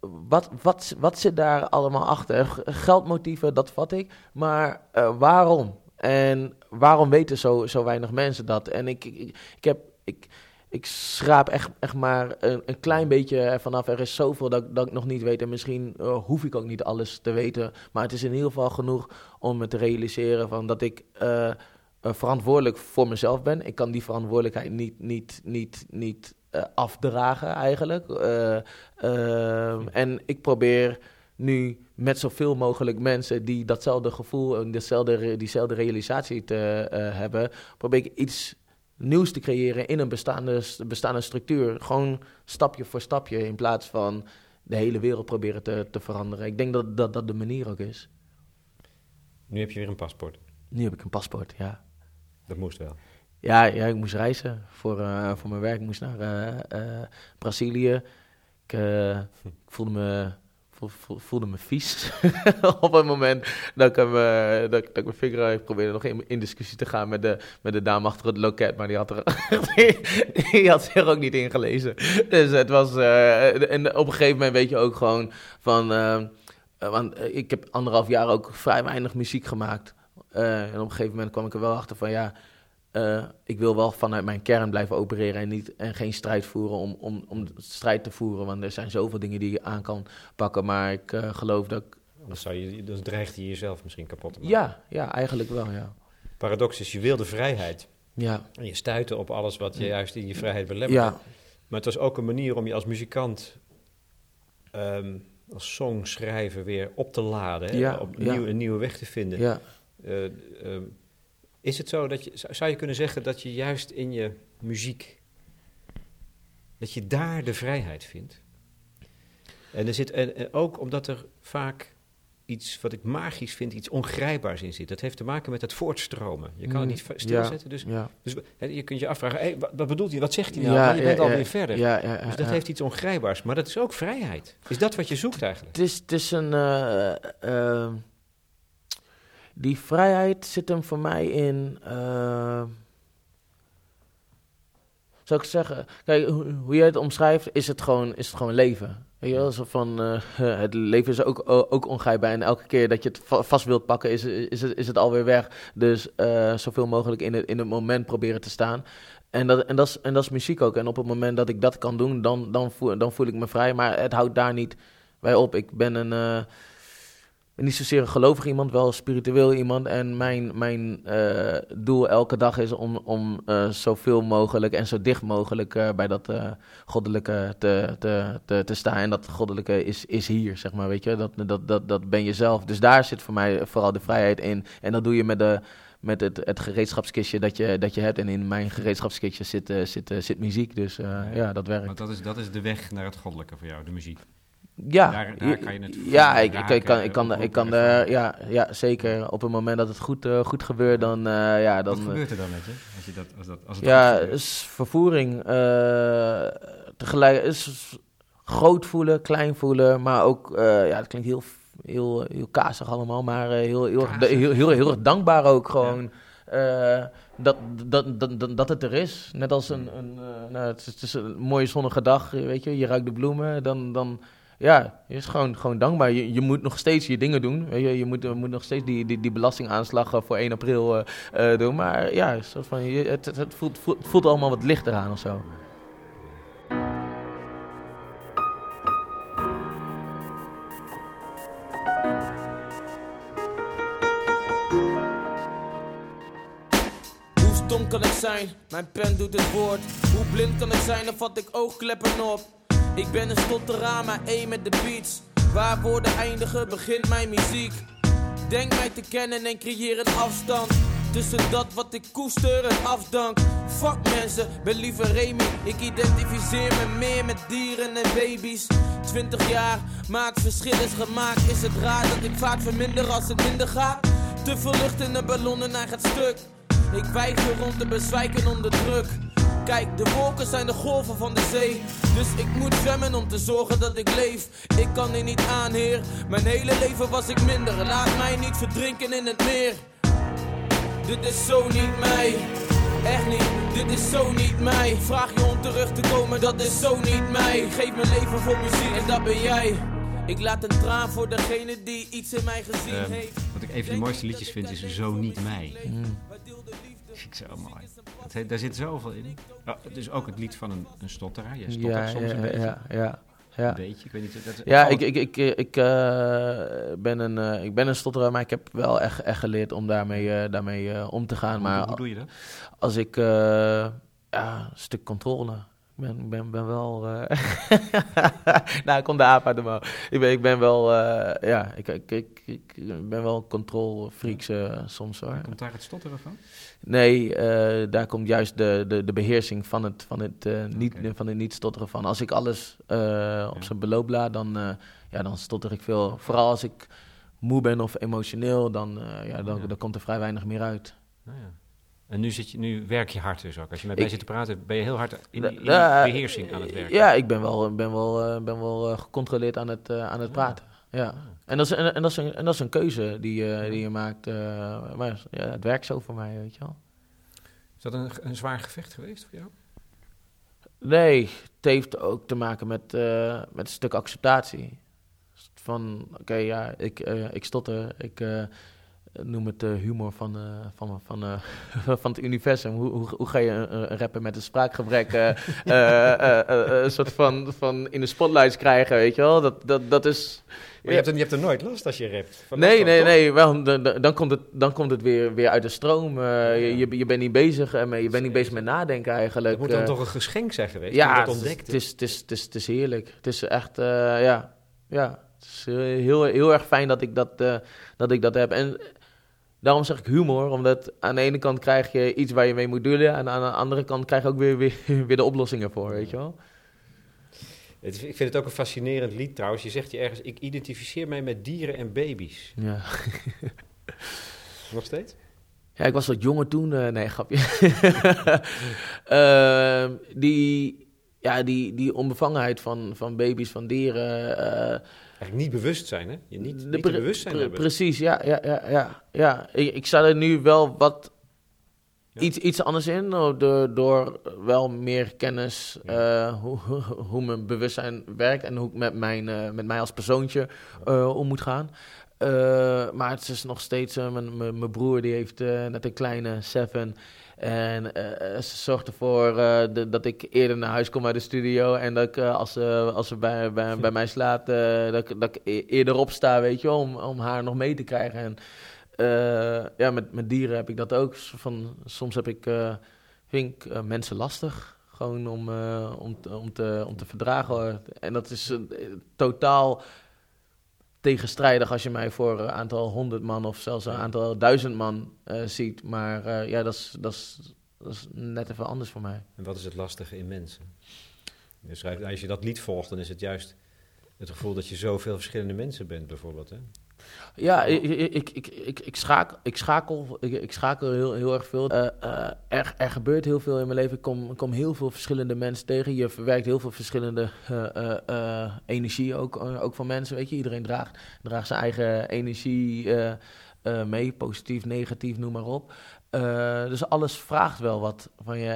wat, wat, wat zit daar allemaal achter? Geldmotieven, dat vat ik. Maar uh, waarom? En waarom weten zo, zo weinig mensen dat? En ik, ik, ik heb. Ik, ik schraap echt, echt maar een, een klein beetje vanaf. Er is zoveel dat, dat ik nog niet weet. En misschien uh, hoef ik ook niet alles te weten. Maar het is in ieder geval genoeg om me te realiseren van dat ik uh, verantwoordelijk voor mezelf ben. Ik kan die verantwoordelijkheid niet, niet, niet, niet uh, afdragen eigenlijk. Uh, uh, en ik probeer nu met zoveel mogelijk mensen die datzelfde gevoel en dezelfde, diezelfde realisatie te hebben, probeer ik iets nieuws te creëren in een bestaande, bestaande structuur. Gewoon stapje voor stapje in plaats van de hele wereld proberen te, te veranderen. Ik denk dat, dat dat de manier ook is. Nu heb je weer een paspoort. Nu heb ik een paspoort, ja. Dat moest wel. Ja, ja, ik moest reizen voor, uh, voor mijn werk. Ik moest naar uh, Brazilië. Ik, voelde me, voelde me vies [laughs] op het moment dat ik, hem, dat, ik mijn vinger... Ik probeerde nog in, in, discussie te gaan met de, met de dame achter het loket, maar die had, er, [laughs] die, had zich ook niet ingelezen. Dus het was... en op een gegeven moment weet je ook gewoon van... want ik heb anderhalf jaar ook vrij weinig muziek gemaakt. en op een gegeven moment kwam ik er wel achter van ja uh, ik wil wel vanuit mijn kern blijven opereren en, niet, en geen strijd voeren om, om, om strijd te voeren. Want er zijn zoveel dingen die je aan kan pakken. Maar ik uh, geloof dat ik. Dan, zou je, dan dreigt je jezelf misschien kapot te maken. Ja, ja eigenlijk wel, ja. Paradox is, je wilde vrijheid. Ja. En je stuitte op alles wat je juist in je vrijheid belemmerde. Ja. Maar het was ook een manier om je als muzikant, um, als songschrijver weer op te laden. Ja, op nieuw, een nieuwe weg te vinden. Ja. Uh, um, is het zo dat je, zou je kunnen zeggen dat je juist in je muziek, dat je daar de vrijheid vindt? En, er zit, en, ook omdat er vaak iets wat ik magisch vind, iets ongrijpbaars in zit. Dat heeft te maken met het voortstromen. Je kan het mm, niet stilzetten. dus, dus je kunt je afvragen, hey, wat, bedoelt hij, wat zegt hij nou? Ja, je bent alweer verder. dus dat heeft iets ongrijpbaars. Maar dat is ook vrijheid. Is dat wat je zoekt eigenlijk? Het is, het is een... Uh, uh, die vrijheid zit hem voor mij in. Uh, zou ik zeggen, kijk, hoe, je het omschrijft, is het gewoon, is het gewoon leven. Weet zo van, uh, [laughs] het leven is ook, ook ongrijpbaar en elke keer dat je het vast wilt pakken, is, is, het, is het alweer weg. Dus uh, zoveel mogelijk in het, in het moment proberen te staan. En dat, en, dat is, en dat is muziek ook. En op het moment dat ik dat kan doen, dan, dan, voel, dan voel ik me vrij. Maar het houdt daar niet bij op. Ik ben een... niet zozeer een gelovig iemand, wel spiritueel iemand. En mijn, mijn uh, doel elke dag is om, om uh, zoveel mogelijk en zo dicht mogelijk uh, bij dat goddelijke te, te, te, te, staan. En dat goddelijke is, is hier, zeg maar, weet je. Dat, dat, dat, dat ben je zelf. Dus daar zit voor mij vooral de vrijheid in. En dat doe je met, de, met het, het gereedschapskistje dat je, dat je hebt. En in mijn gereedschapskistje zit, zit, zit muziek. Dus ja, dat werkt. Want dat is, dat is de weg naar het goddelijke voor jou, de muziek. Ja, daar, daar kan je het ja, ik, ik, ik, kan, ik kan, ik kan de, ja, ja, zeker. Op het moment dat het goed, uh, goed gebeurt, dan, uh, ja, dan... Wat gebeurt er dan met je? Als, je dat, als, dat, als het ja, is vervoering. Uh, tegelijk is groot voelen, klein voelen, maar ook, ja, het klinkt heel, heel, heel kazig allemaal, maar heel, heel, heel, heel, heel, heel, erg dankbaar ook gewoon. Ja. dat, dat, dat, dat het er is. Net als een, een nou, het is, het, is, een mooie zonnige dag, weet je, je ruikt de bloemen, dan... dan ja, je is gewoon, gewoon dankbaar. Je, moet nog steeds je dingen doen. Je, je moet, moet nog steeds die, die, die belastingaanslag eh, voor 1 april uh, doen. Maar ja, soort van, het, het, voelt, voelt, voelt allemaal wat lichter aan of zo. Hoe stom kan ik zijn? Mijn pen doet het woord. Hoe blind kan ik zijn? Dan vat ik oogkleppen op. Ik ben een stotteraar, maar één met de beats. Waar woorden eindigen, begint mijn muziek. Denk mij te kennen en creëer een afstand. Tussen dat wat ik koester en afdank. Fuck mensen, ben liever Remy. Ik identificeer me meer met dieren en baby's. 20 jaar, maar het verschil is gemaakt. Is het raar dat ik vaak verminder als het minder gaat? Te veel lucht in de ballon hij gaat stuk. Ik weiger rond te bezwijken onder druk. Kijk, de wolken zijn de golven van de zee. Dus ik moet zwemmen om te zorgen dat ik leef. Ik kan er niet aan, heer. Mijn hele leven was ik minder. Laat mij niet verdrinken in het meer. Dit is zo niet mij. Echt niet, dit is zo niet mij. Vraag je om terug te komen, dat is zo niet mij. Geef mijn leven voor muziek en dat ben jij. Ik laat een traan voor degene die iets in mij gezien uh, heeft. Wat ik een van de mooiste liedjes vind is Zo Niet Mij. Mm. Vind ik zo mooi. Dat daar zit zoveel in. Oh, het is ook het lied van een, een stotteraar. Je stottert ja, soms ja, een beetje. Ja, ja. Ja. Een beetje, ik weet niet. Dat, ja, ik, ik, ik, ik, uh, ben een, uh, ik ben een stotteraar, maar ik heb wel echt, echt geleerd om daarmee, uh, daarmee om te gaan. Hoe, maar hoe doe je dat? Als ik ja, een stuk controle ben, ben, ben wel. Uh, [laughs] nou, ik kom de aap uit de mouw. Ik ben, ik ben wel. Uh, ja, ik, ik, ik, ik, ben wel control freaks uh, soms hoor. Komt daar het stotteren van? Nee, daar komt juist de, de, de beheersing van het, van het, niet, okay. van het niet stotteren van. Als ik alles op ja. zijn beloop laat, dan, ja, dan stotter ik veel. Vooral als ik moe ben of emotioneel, dan, ja, dan, ja. dan komt er vrij weinig meer uit. Nou ja. En nu, zit je, nu werk je hard dus ook. Als je met mij zit te praten, ben je heel hard in, in beheersing aan het werken. Ja, ik ben wel, ben wel, ben wel gecontroleerd aan het, aan het praten. Ja. En, dat is, en, en, dat is een, en dat is een keuze die, die je maakt. maar ja, het werkt zo voor mij, weet je wel. Is dat een, een zwaar gevecht geweest voor jou? Nee, het heeft ook te maken met, uh, met een stuk acceptatie. Van, oké, ja, ik, uh, ik stotter, ik uh, noem het humor van, van, van, [laughs] van het universum. Hoe, hoe, hoe ga je een, een rapper met een spraakgebrek [laughs] een soort van, van in de spotlights krijgen, weet je wel? Dat, dat, dat is... Maar je, hebt er, je hebt er nooit last als je rapt? nee, nee, nee. Wel, dan, komt het, dan komt het weer, weer uit de stroom. Uh, je, je, bent niet bezig uh, je bent niet bezig met nadenken eigenlijk. Het moet dan uh, toch een geschenk zijn geweest? Ja, dat het, het, is, het, is, het, is, het is heerlijk. Het is echt, ja, ja. Het is heel, heel erg fijn dat ik dat, dat ik dat heb. En daarom zeg ik humor, omdat aan de ene kant krijg je iets waar je mee moet doelen. En aan de andere kant krijg je ook weer, weer, [laughs] weer de oplossingen voor, weet je wel. ik vind het ook een fascinerend lied trouwens. Je zegt je ergens, ik identificeer mij met dieren en baby's. Ja. [laughs] Nog steeds? Ja, ik was wat jonger toen. Uh, nee, grapje. uh, [laughs] die, ja, die, die onbevangenheid van, van baby's, van dieren. Uh, Eigenlijk niet bewust zijn, hè? Je niet, niet pre bewustzijn hebben. Precies, ja. ja, ja, ja, ja. Ik, ik sta er nu wel wat Iets, iets anders in, door, door wel meer kennis uh, hoe, [laughs] hoe mijn bewustzijn werkt en hoe ik met, mijn, uh, met mij als persoontje uh, om moet gaan. maar het is nog steeds, mijn, mijn broer die heeft net een kleine Seven. En ze zorgt ervoor de, dat ik eerder naar huis kom uit de studio. En dat ik, als, ze, als ze bij, bij, bij mij slaat, dat, dat ik e-, eerder opsta, weet je, om, om haar nog mee te krijgen. En ja, met, met dieren heb ik dat ook. Van, soms heb ik, vind ik mensen lastig. Gewoon om, om, om, te, om te verdragen. En dat is totaal tegenstrijdig als je mij voor een aantal honderd man of zelfs een aantal duizend man ziet. Maar ja, dat is, dat, is, dat is net even anders voor mij. En wat is het lastige in mensen? Je schrijft, als je dat lied volgt, dan is het juist het gevoel dat je zoveel verschillende mensen bent, bijvoorbeeld. Hè? Ja, ik, ik, ik, ik, ik, schakel, ik schakel, ik, schakel heel, heel erg veel. Uh, uh, er, er gebeurt heel veel in mijn leven. Ik kom, kom heel veel verschillende mensen tegen. Je verwerkt heel veel verschillende uh, energie ook, ook van mensen. Weet je, iedereen draagt, draagt zijn eigen energie mee. Positief, negatief, noem maar op. dus alles vraagt wel wat van je.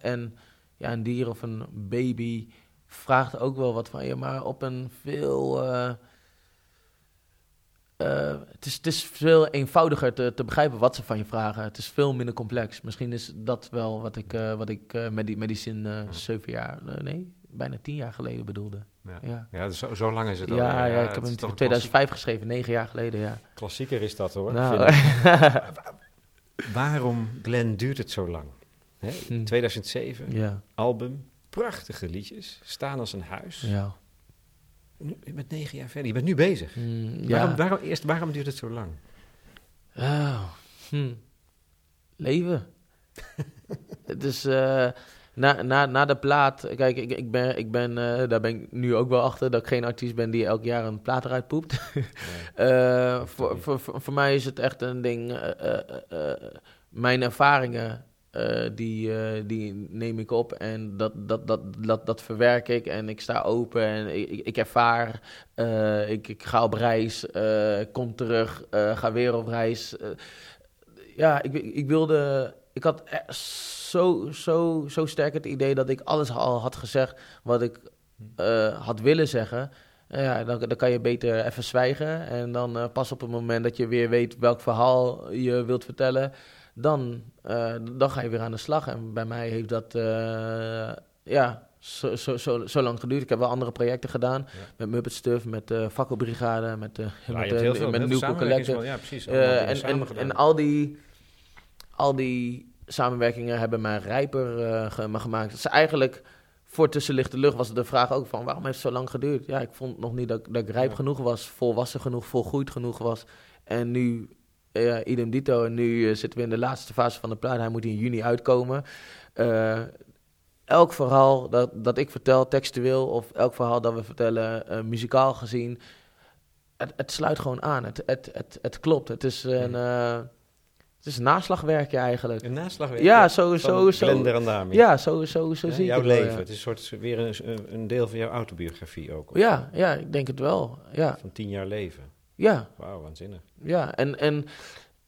en ja, een dier of een baby vraagt ook wel wat van je. Maar op een veel uh, het, is, het is veel eenvoudiger te, te begrijpen wat ze van je vragen. Het is veel minder complex. Misschien is dat wel wat ik, uh, wat ik uh, met, die, met die zin zeven jaar, nee, bijna tien jaar geleden bedoelde. Ja, ja. ja zo, zo, lang is het al. Ja, ja, ik heb hem in 2005 geschreven, negen jaar geleden, ja. Klassieker is dat hoor. Nou. [laughs] Waarom, Glenn, duurt het zo lang? Hè? 2007, hm. album, prachtige liedjes, staan als een huis. Ja nu, met negen jaar verder. Je bent nu bezig. Mm, waarom, waarom, eerst, waarom duurt het zo lang? Oh, hm. Leven. [laughs] het is... Uh, na, na, na de plaat, kijk, ik, ik ben, ik ben uh, daar ben ik nu ook wel achter dat ik geen artiest ben die elk jaar een plaat eruit poept. uh, [laughs] voor, voor, voor, mij is het echt een ding. mijn ervaringen uh, die, uh, die neem ik op en dat, dat, dat, dat, dat verwerk ik en ik sta open en ik, ik ervaar, uh, ik, ik ga op reis, kom terug, ga weer op reis. ja, ik, ik wilde, ik had zo, zo, zo sterk het idee dat ik alles al had gezegd wat ik had willen zeggen. Ja, dan, dan kan je beter even zwijgen en dan pas op het moment dat je weer weet welk verhaal je wilt vertellen dan, uh, dan ga je weer aan de slag. En bij mij heeft dat uh, ja, zo, zo, zo, zo, lang geduurd. Ik heb wel andere projecten gedaan. Met Muppet Stuff, met de uh, Fakkelbrigade, met, uh, ja, met, uh, veel, met Collective. Ja, precies. en, en, en al die, al die samenwerkingen hebben mij rijper gemaakt. Het is eigenlijk voor tussenlichte lucht was de vraag ook van waarom heeft het zo lang geduurd? Ja, ik vond nog niet dat, dat ik rijp genoeg was, volwassen genoeg, volgroeid genoeg was. En nu ja, idem dito. En nu uh, zitten we in de laatste fase van de plaat. Hij moet in juni uitkomen. Uh, elk verhaal dat, dat ik vertel, textueel, of elk verhaal dat we vertellen, uh, muzikaal gezien, het, het, sluit gewoon aan. Het, het, het, het klopt. Het is een. Het is een naslagwerkje eigenlijk. Een naslagwerkje? Ja, zo, zo, zo. en Ja, zo, zo, zo zie jouw ik het leven. Het is een soort, weer een, een deel van jouw autobiografie ook. Ja, ja, ik denk het wel. Ja. Van tien jaar leven. Ja. Wauw, waanzinnig. Ja, en, en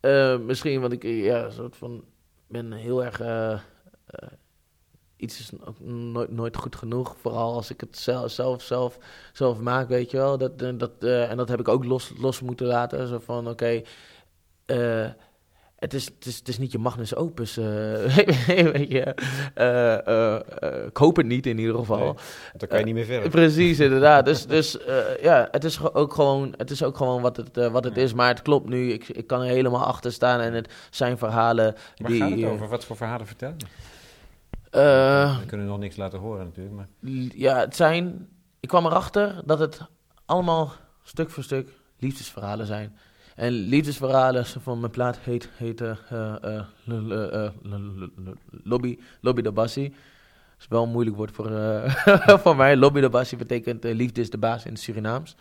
uh, misschien, want ik ja, soort van ben heel erg... Uh, iets is nooit, nooit goed genoeg. Vooral als ik het zelf, zelf, zelf, zelf maak, weet je wel. Dat, dat, uh, en dat heb ik ook los, los moeten laten. Zo van, oké... Okay, het is, het, is, het is niet je magnus opus, [laughs] je. Uh, uh, ik hoop het niet in ieder geval. Nee, dan kan je niet meer verder. Precies, inderdaad. dus dus ja, het is ook gewoon, het is ook gewoon wat het, wat het is. Maar het klopt nu, ik, ik kan er helemaal achter staan. En het zijn verhalen Waar die... gaat het over? Wat voor verhalen vertel je? We kunnen nog niks laten horen natuurlijk. Maar... Ja, het zijn... Ik kwam erachter dat het allemaal stuk voor stuk liefdesverhalen zijn. En liefdesverhalen van mijn plaat heet, heet uh, uh, Lobby, Lobby de Bassi. Dat is wel een moeilijk woord voor, [laughs] voor mij. Lobby de Bassi betekent liefde is de baas in het Surinaams.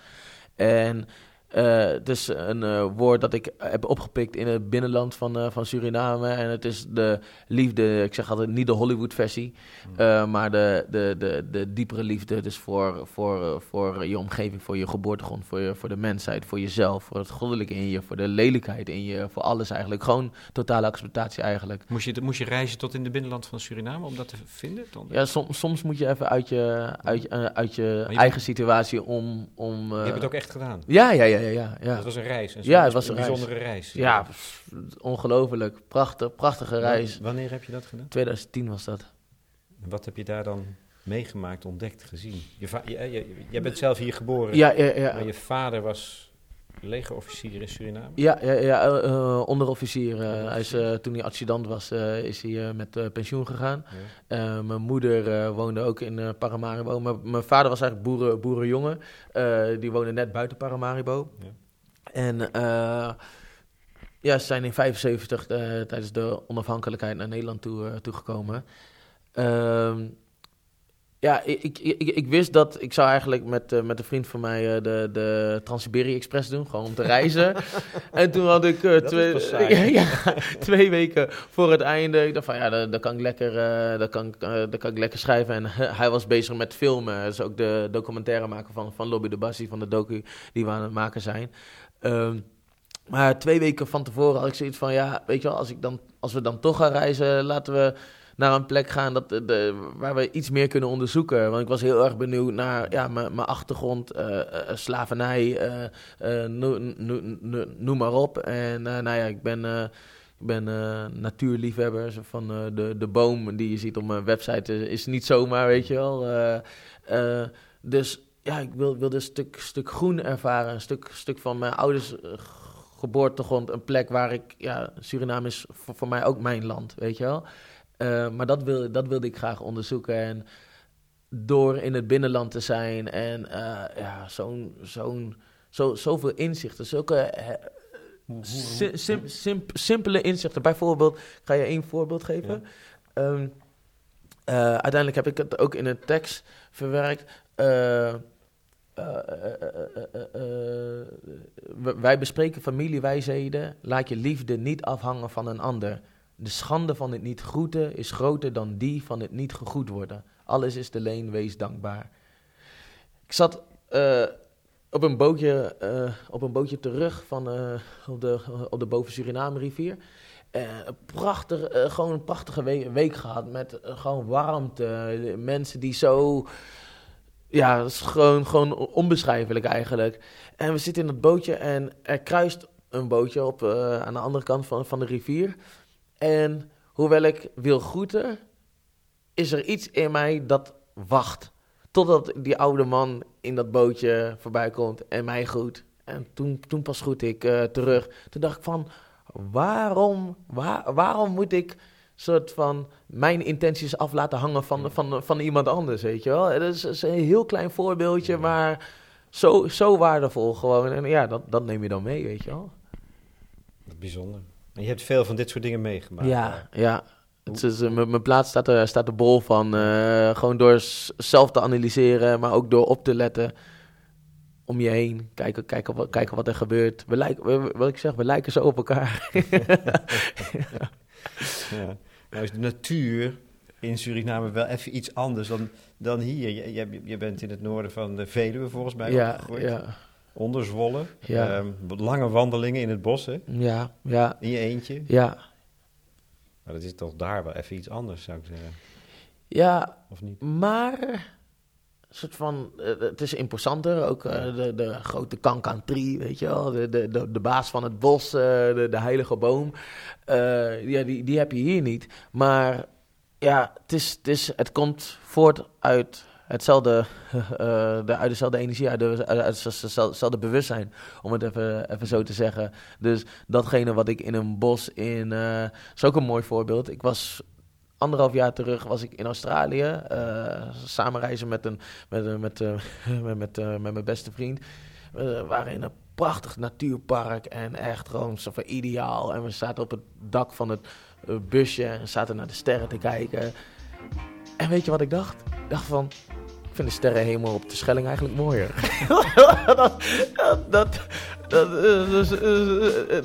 En uh, het is een uh, woord dat ik heb opgepikt in het binnenland van, uh, van Suriname. En het is de liefde, ik zeg altijd niet de Hollywood-versie, mm. maar de, de, de, de diepere liefde. Dus voor, voor, voor je omgeving, voor je geboortegrond, voor, je, voor de mensheid, voor jezelf, voor het goddelijke in je, voor de lelijkheid in je, voor alles eigenlijk. Gewoon totale acceptatie eigenlijk. Moest je, moest je reizen tot in het binnenland van Suriname om dat te vinden? Ja, soms, soms moet je even uit je, uit, uit je, eigen situatie om... om je hebt het ook echt gedaan? Ja, ja, ja ja, ja, ja. Dat was een reis. Een ja, het was een, bijzondere reis. Ja, ongelooflijk. Prachtig, prachtige reis. Wanneer heb je dat gedaan? 2010 was dat. Wat heb je daar dan meegemaakt, ontdekt, gezien? Je, je, jij bent zelf hier geboren. Ja, ja, ja. Maar je vader was legerofficier in Suriname? Ja, ja, ja uh, onderofficier. Uh, hij is, toen hij adjudant was, is hij met pensioen gegaan. mijn moeder woonde ook in Paramaribo. mijn vader was eigenlijk boeren, boerenjongen. die woonde net buiten Paramaribo. Ja. En ja, ze zijn in 75 tijdens de onafhankelijkheid naar Nederland toe, toegekomen. Ehm, ja, ik, ik, ik, ik, wist dat ik zou eigenlijk met, uh, met een vriend van mij uh, de, de Trans-Siberië Express doen, gewoon om te [laughs] reizen. en toen had ik uh, twee, [laughs] ja, twee weken voor het einde. Ik dacht van ja, dan, kan, ik lekker, kan, dan kan ik lekker schrijven. En [laughs] hij was bezig met filmen. Dat is ook de documentaire maken van, van Lobby de Bassi, van de docu die we aan het maken zijn. Um, maar twee weken van tevoren had ik zoiets van ja, weet je wel, als, ik dan, als we dan toch gaan reizen, laten we naar een plek gaan dat, de, waar we iets meer kunnen onderzoeken. Want ik was heel erg benieuwd naar ja, mijn achtergrond, uh, uh, slavernij, uh, noem maar op. En nou ja, ik ben, ik ben natuurliefhebber. Van de, de boom die je ziet op mijn website is niet zomaar, weet je wel. dus ja, ik wil, wilde een stuk, stuk groen ervaren. Een stuk, stuk van mijn ouders geboortegrond. Een plek waar ik, ja, Suriname is voor mij ook mijn land, weet je wel. Uh, maar dat, wil, dat wilde ik graag onderzoeken. En door in het binnenland te zijn en uh, ja, zo'n, zo'n, zo, zoveel inzichten, zulke uh, sim, sim, sim, simpele inzichten. Bijvoorbeeld, ga je één voorbeeld geven? Ja. Um, uiteindelijk heb ik het ook in een tekst verwerkt. wij bespreken familiewijsheden. Laat je liefde niet afhangen van een ander. De schande van het niet groeten is groter dan die van het niet gegroet worden. Alles is de leen, wees dankbaar. Ik zat uh, op, een bootje, uh, op een bootje terug van, uh, op, de, op de Boven Suriname rivier. prachtig, gewoon een prachtige week, gehad met gewoon warmte. Mensen die zo... Ja, dat is gewoon, gewoon onbeschrijfelijk eigenlijk. En we zitten in het bootje en er kruist een bootje op, aan de andere kant van, van de rivier. En hoewel ik wil groeten, is er iets in mij dat wacht. Totdat die oude man in dat bootje voorbij komt en mij groet. En toen, toen pas groet ik uh, terug. Toen dacht ik van, waarom, waar, waarom moet ik soort van mijn intenties af laten hangen van, van, van iemand anders, weet je wel? Dat is, is een heel klein voorbeeldje, maar zo, zo waardevol gewoon. En ja, dat, dat neem je dan mee, weet je wel. Bijzonder. En je hebt veel van dit soort dingen meegemaakt. Ja, ja. Het is, uh, mijn plaats staat er, staat er bol van. Uh, gewoon door zelf te analyseren, maar ook door op te letten. om je heen. Kijken, kijken, wat, kijken wat er gebeurt. We lijken, wat ik zeg, we lijken zo op elkaar. [laughs] ja. Nou is de natuur in Suriname wel even iets anders dan, dan hier. Je, je, je bent in het noorden van de Veluwe volgens mij ja, opgegroeid. Ja. Onderzwollen. Ja. Ehm, lange wandelingen in het bos, hè? Ja, ja. In je eentje. Ja. Maar dat is toch daar wel even iets anders, zou ik zeggen. Ja, of niet? maar soort van, uh, het is imposanter. Ook uh, de, de grote tree, weet je wel. De, de, de, de baas van het bos, uh, de, de heilige boom. ja, die, die heb je hier niet. Maar ja, het, is, het, is, het komt voort uit hetzelfde, [laughs] de, uit dezelfde energie, uit, de, uit hetzelfde bewustzijn, om het even, even zo te zeggen. Dus datgene wat ik in een bos in, is ook een mooi voorbeeld. Ik was anderhalf jaar terug was ik in Australië. Uh, samen reizen met, een, met, [laughs] met, met, met, met mijn beste vriend. We waren in een prachtig natuurpark en echt gewoon zo van ideaal. En we zaten op het dak van het busje en zaten naar de sterren te kijken. En weet je wat ik dacht? Ik dacht van, ik vind de sterrenhemel op de Schelling eigenlijk mooier. [laughs] dat, dat, dus,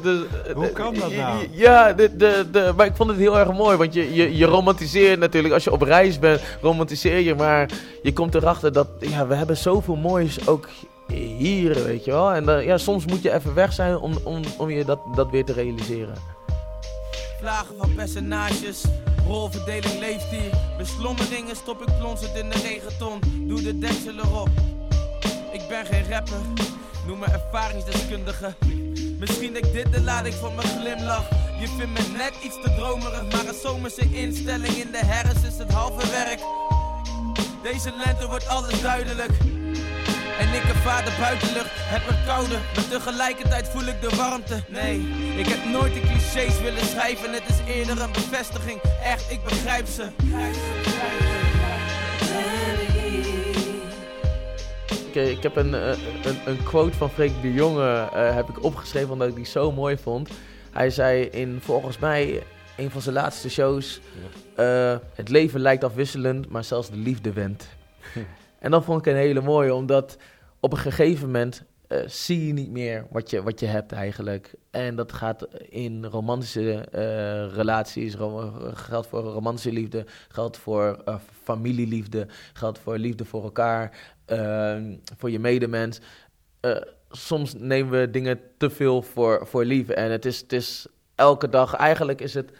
dus, Hoe kan dat nou? Ja, de, de, de, maar ik vond het heel erg mooi. Want je, je, je romantiseert natuurlijk. Als je op reis bent, romantiseer je. Maar je komt erachter dat ja, we hebben zoveel moois ook hier, weet je wel. En ja, soms moet je even weg zijn om, om, om je dat, dat weer te realiseren. Vlagen van personages, rolverdeling leeft hier. Beslommeringen stop ik plonsend in de regenton. Doe de deksel erop. Ik ben geen rapper Noem me ervaringsdeskundige. Misschien denk dit de lading van mijn glimlach. Je vindt me net iets te dromerig, maar een zomerse instelling in de herfst is het halve werk. Deze lente wordt alles duidelijk. En ik ervaar de buitenlucht, het wordt kouder, maar tegelijkertijd voel ik de warmte. Nee, ik heb nooit de clichés willen schrijven, het is eerder een bevestiging. Echt, ik begrijp ze. ik, heb een, eh, een, een, quote van Freek de Jonge uh, heb ik opgeschreven omdat ik die zo mooi vond. Hij zei in volgens mij een van zijn laatste shows: uh, Het leven lijkt afwisselend, maar zelfs de liefde went. [laughs] en dat vond ik een hele mooie, omdat op een gegeven moment uh, zie je niet meer wat je, wat je hebt eigenlijk. En dat gaat in romantische uh, relaties, geldt voor romantische liefde, geldt voor uh, familieliefde, geldt voor liefde voor elkaar. Ehm, voor je medemens. Soms nemen we dingen te veel voor, voor lief. En het is, het is elke dag, eigenlijk is het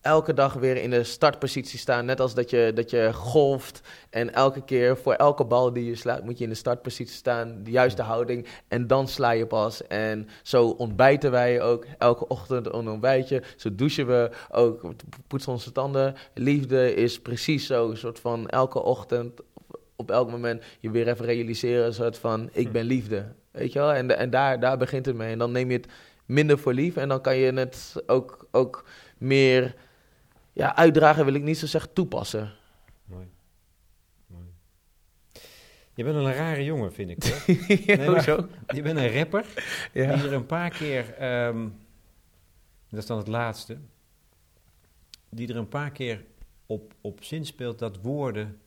elke dag weer in de startpositie staan. Net als dat je, dat je golft. En elke keer voor elke bal die je slaat, moet je in de startpositie staan. De juiste houding. En dan sla je pas. En zo ontbijten wij ook. Elke ochtend een ontbijtje. Zo douchen we ook. Poetsen onze tanden. Liefde is precies zo. Een soort van elke ochtend op elk moment je weer even realiseren, een soort van, ik ben liefde. Weet je wel? En, en daar, daar begint het mee. En dan neem je het minder voor lief en dan kan je het ook, ook meer ja, uitdragen, wil ik niet zo zeggen, toepassen. Mooi. Mooi. Je bent een rare jongen, vind ik. [laughs] nee, Hoezo? Je bent een rapper ja. die er een paar keer, um, dat is dan het laatste, die er een paar keer op, op zin speelt dat woorden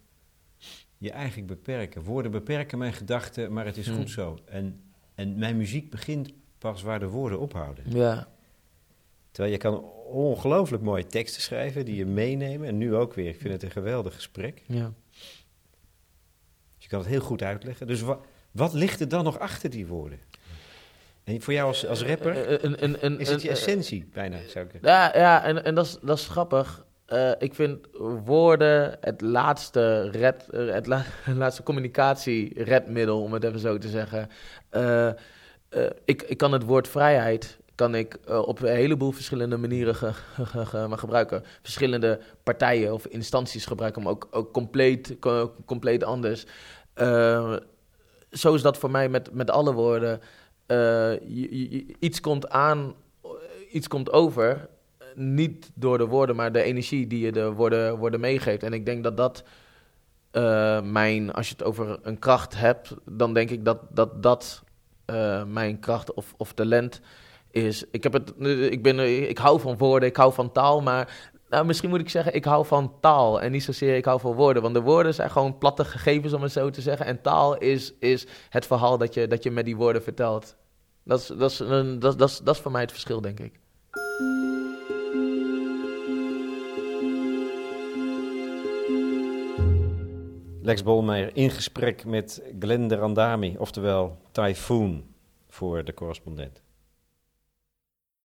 je eigenlijk beperken. Woorden beperken mijn gedachten, maar het is goed hmm. zo. En, en mijn muziek begint pas waar de woorden ophouden. Ja. Terwijl je kan ongelooflijk mooie teksten schrijven die je meenemen. En nu ook weer. Ik vind het een geweldig gesprek. Ja. Dus je kan het heel goed uitleggen. Dus wat, wat ligt er dan nog achter die woorden? En voor jou als, als rapper uh, is het je essentie bijna, zou ik Ja, ja en, en dat, is, dat is grappig. Uh, ik vind woorden het laatste, red, het, la het [laughs] laatste communicatie-redmiddel, om het even zo te zeggen. Uh, ik, ik kan het woord vrijheid kan ik op een heleboel verschillende manieren ge ge gebruiken. Verschillende partijen of instanties gebruiken hem ook, ook compleet, compleet anders. zo is dat voor mij met, met alle woorden. Je, iets komt aan, iets komt over niet door de woorden, maar de energie die je de woorden, woorden meegeeft. En ik denk dat dat mijn, als je het over een kracht hebt, dan denk ik dat dat, dat mijn kracht of, of talent is. Ik, heb het, ik, ben, ik hou van woorden, ik hou van taal, maar Nou, misschien moet ik zeggen, ik hou van taal en niet zozeer ik hou van woorden. Want de woorden zijn gewoon platte gegevens, om het zo te zeggen. En taal is, is het verhaal dat je, dat je met die woorden vertelt. Dat is, dat, is, dat, dat, is, dat is voor mij het verschil, denk ik. Lex Bolmeijer in gesprek met Glenn de Randami, oftewel Typhoon voor de correspondent.